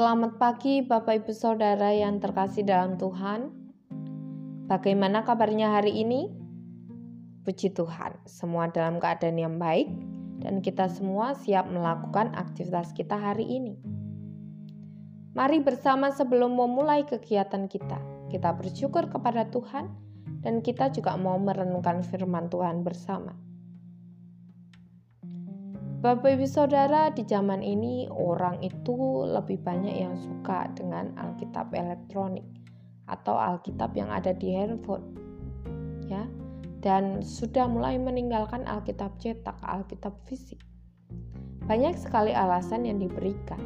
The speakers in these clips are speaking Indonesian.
Selamat pagi Bapak Ibu Saudara yang terkasih dalam Tuhan. Bagaimana kabarnya hari ini? Puji Tuhan, semua dalam keadaan yang baik dan kita semua siap melakukan aktivitas kita hari ini. Mari bersama sebelum memulai kegiatan kita, kita bersyukur kepada Tuhan dan kita juga mau merenungkan firman Tuhan bersama. Bapak Ibu Saudara, di zaman ini orang itu lebih banyak yang suka dengan Alkitab elektronik atau Alkitab yang ada di handphone. Ya. Dan sudah mulai meninggalkan Alkitab cetak, Alkitab fisik. Banyak sekali alasan yang diberikan.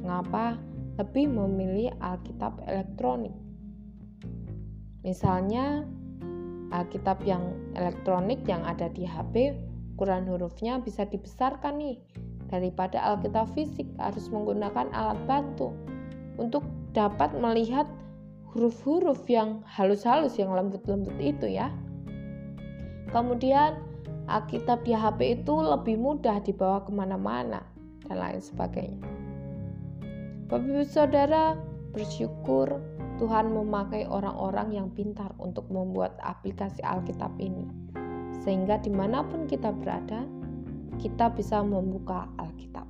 Mengapa lebih memilih Alkitab elektronik? Misalnya Alkitab yang elektronik yang ada di HP ukuran hurufnya bisa dibesarkan nih daripada Alkitab fisik harus menggunakan alat bantu untuk dapat melihat huruf-huruf yang halus-halus yang lembut-lembut itu ya. Kemudian Alkitab di HP itu lebih mudah dibawa ke mana-mana dan lain sebagainya. Bapak Saudara bersyukur Tuhan memakai orang-orang yang pintar untuk membuat aplikasi Alkitab ini sehingga di mana pun kita berada, kita bisa membuka Alkitab.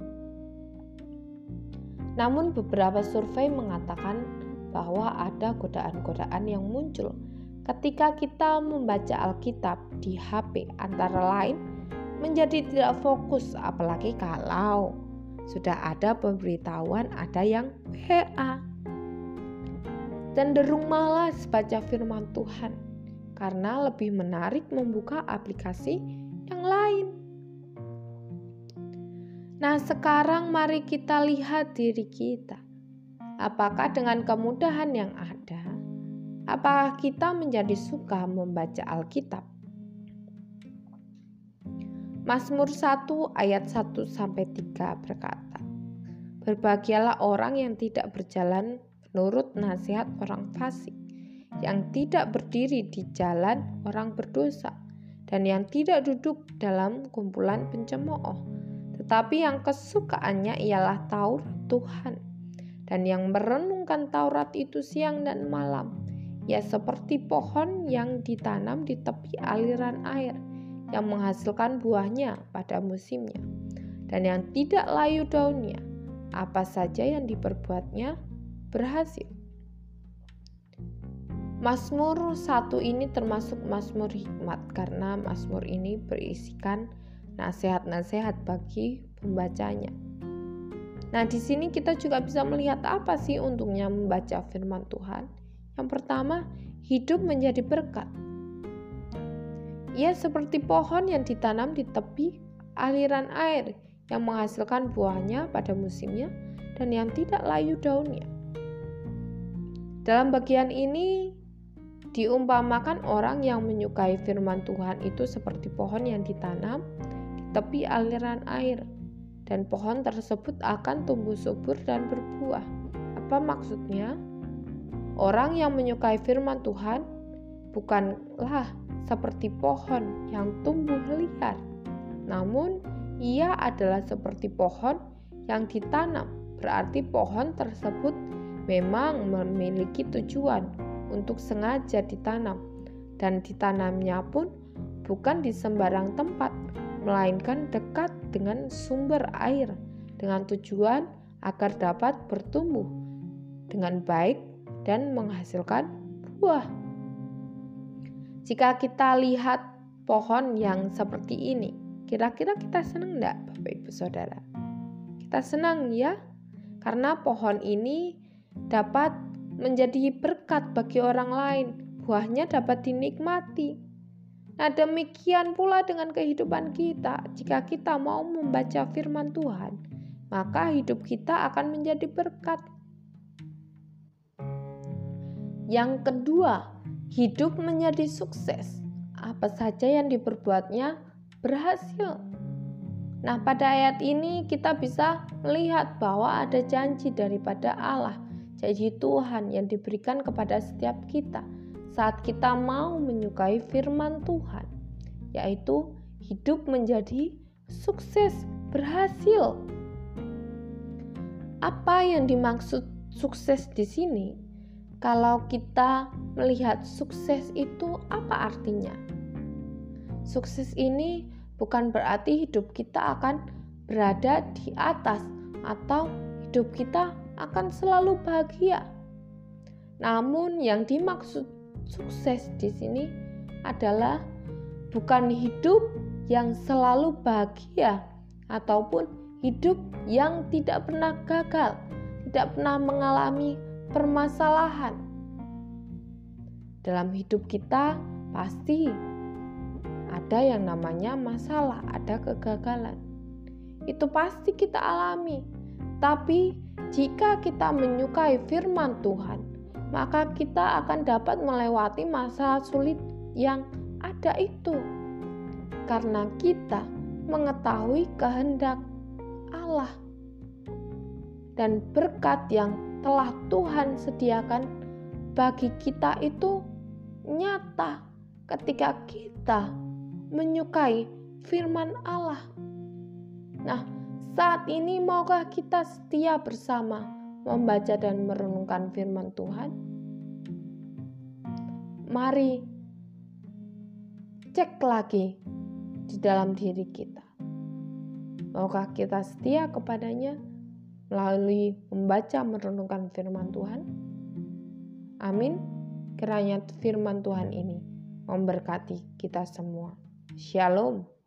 Namun, beberapa survei mengatakan bahwa ada godaan-godaan yang muncul ketika kita membaca Alkitab di HP, antara lain menjadi tidak fokus, apalagi kalau sudah ada pemberitahuan ada yang WA. Cenderung malas baca firman Tuhan karena lebih menarik membuka aplikasi yang lain. Nah, sekarang mari kita lihat diri kita. Apakah dengan kemudahan yang ada, apakah kita menjadi suka membaca Alkitab? Mazmur 1 ayat 1 sampai 3 berkata, Berbahagialah orang yang tidak berjalan menurut nasihat orang fasik, yang tidak berdiri di jalan orang berdosa, dan yang tidak duduk dalam kumpulan pencemooh, tetapi yang kesukaannya ialah Taurat Tuhan, dan yang merenungkan Taurat itu siang dan malam, ya seperti pohon yang ditanam di tepi aliran air, yang menghasilkan buahnya pada musimnya, dan yang tidak layu daunnya, apa saja yang diperbuatnya berhasil. Mazmur satu ini termasuk Mazmur hikmat karena Mazmur ini berisikan nasihat-nasihat bagi pembacanya. Nah, di sini kita juga bisa melihat apa sih untungnya membaca firman Tuhan. Yang pertama, hidup menjadi berkat. Ia seperti pohon yang ditanam di tepi aliran air yang menghasilkan buahnya pada musimnya dan yang tidak layu daunnya. Dalam bagian ini Diumpamakan orang yang menyukai firman Tuhan itu seperti pohon yang ditanam di tepi aliran air, dan pohon tersebut akan tumbuh subur dan berbuah. Apa maksudnya? Orang yang menyukai firman Tuhan bukanlah seperti pohon yang tumbuh liar, namun ia adalah seperti pohon yang ditanam. Berarti pohon tersebut memang memiliki tujuan untuk sengaja ditanam, dan ditanamnya pun bukan di sembarang tempat, melainkan dekat dengan sumber air, dengan tujuan agar dapat bertumbuh dengan baik dan menghasilkan buah. Jika kita lihat pohon yang seperti ini, kira-kira kita senang enggak Bapak Ibu Saudara? Kita senang ya, karena pohon ini dapat menjadi berkat bagi orang lain, buahnya dapat dinikmati. Nah, demikian pula dengan kehidupan kita. Jika kita mau membaca firman Tuhan, maka hidup kita akan menjadi berkat. Yang kedua, hidup menjadi sukses. Apa saja yang diperbuatnya berhasil. Nah, pada ayat ini kita bisa melihat bahwa ada janji daripada Allah janji Tuhan yang diberikan kepada setiap kita saat kita mau menyukai firman Tuhan, yaitu hidup menjadi sukses, berhasil. apa yang dimaksud sukses di sini? Kalau kita melihat sukses itu apa artinya? Sukses ini bukan berarti hidup kita akan berada di atas atau hidup kita akan selalu bahagia. Namun yang dimaksud sukses di sini adalah bukan hidup yang selalu bahagia ataupun hidup yang tidak pernah gagal, tidak pernah mengalami permasalahan. Dalam hidup kita pasti ada yang namanya masalah, ada kegagalan. Itu pasti kita alami. Tapi jika kita menyukai firman Tuhan, maka kita akan dapat melewati masa sulit yang ada itu. Karena kita mengetahui kehendak Allah dan berkat yang telah Tuhan sediakan bagi kita itu nyata ketika kita menyukai firman Allah. Nah, saat ini maukah kita setia bersama membaca dan merenungkan firman Tuhan? Mari cek lagi di dalam diri kita. Maukah kita setia kepadanya melalui membaca merenungkan firman Tuhan? Amin. Kiranya firman Tuhan ini memberkati kita semua. Shalom.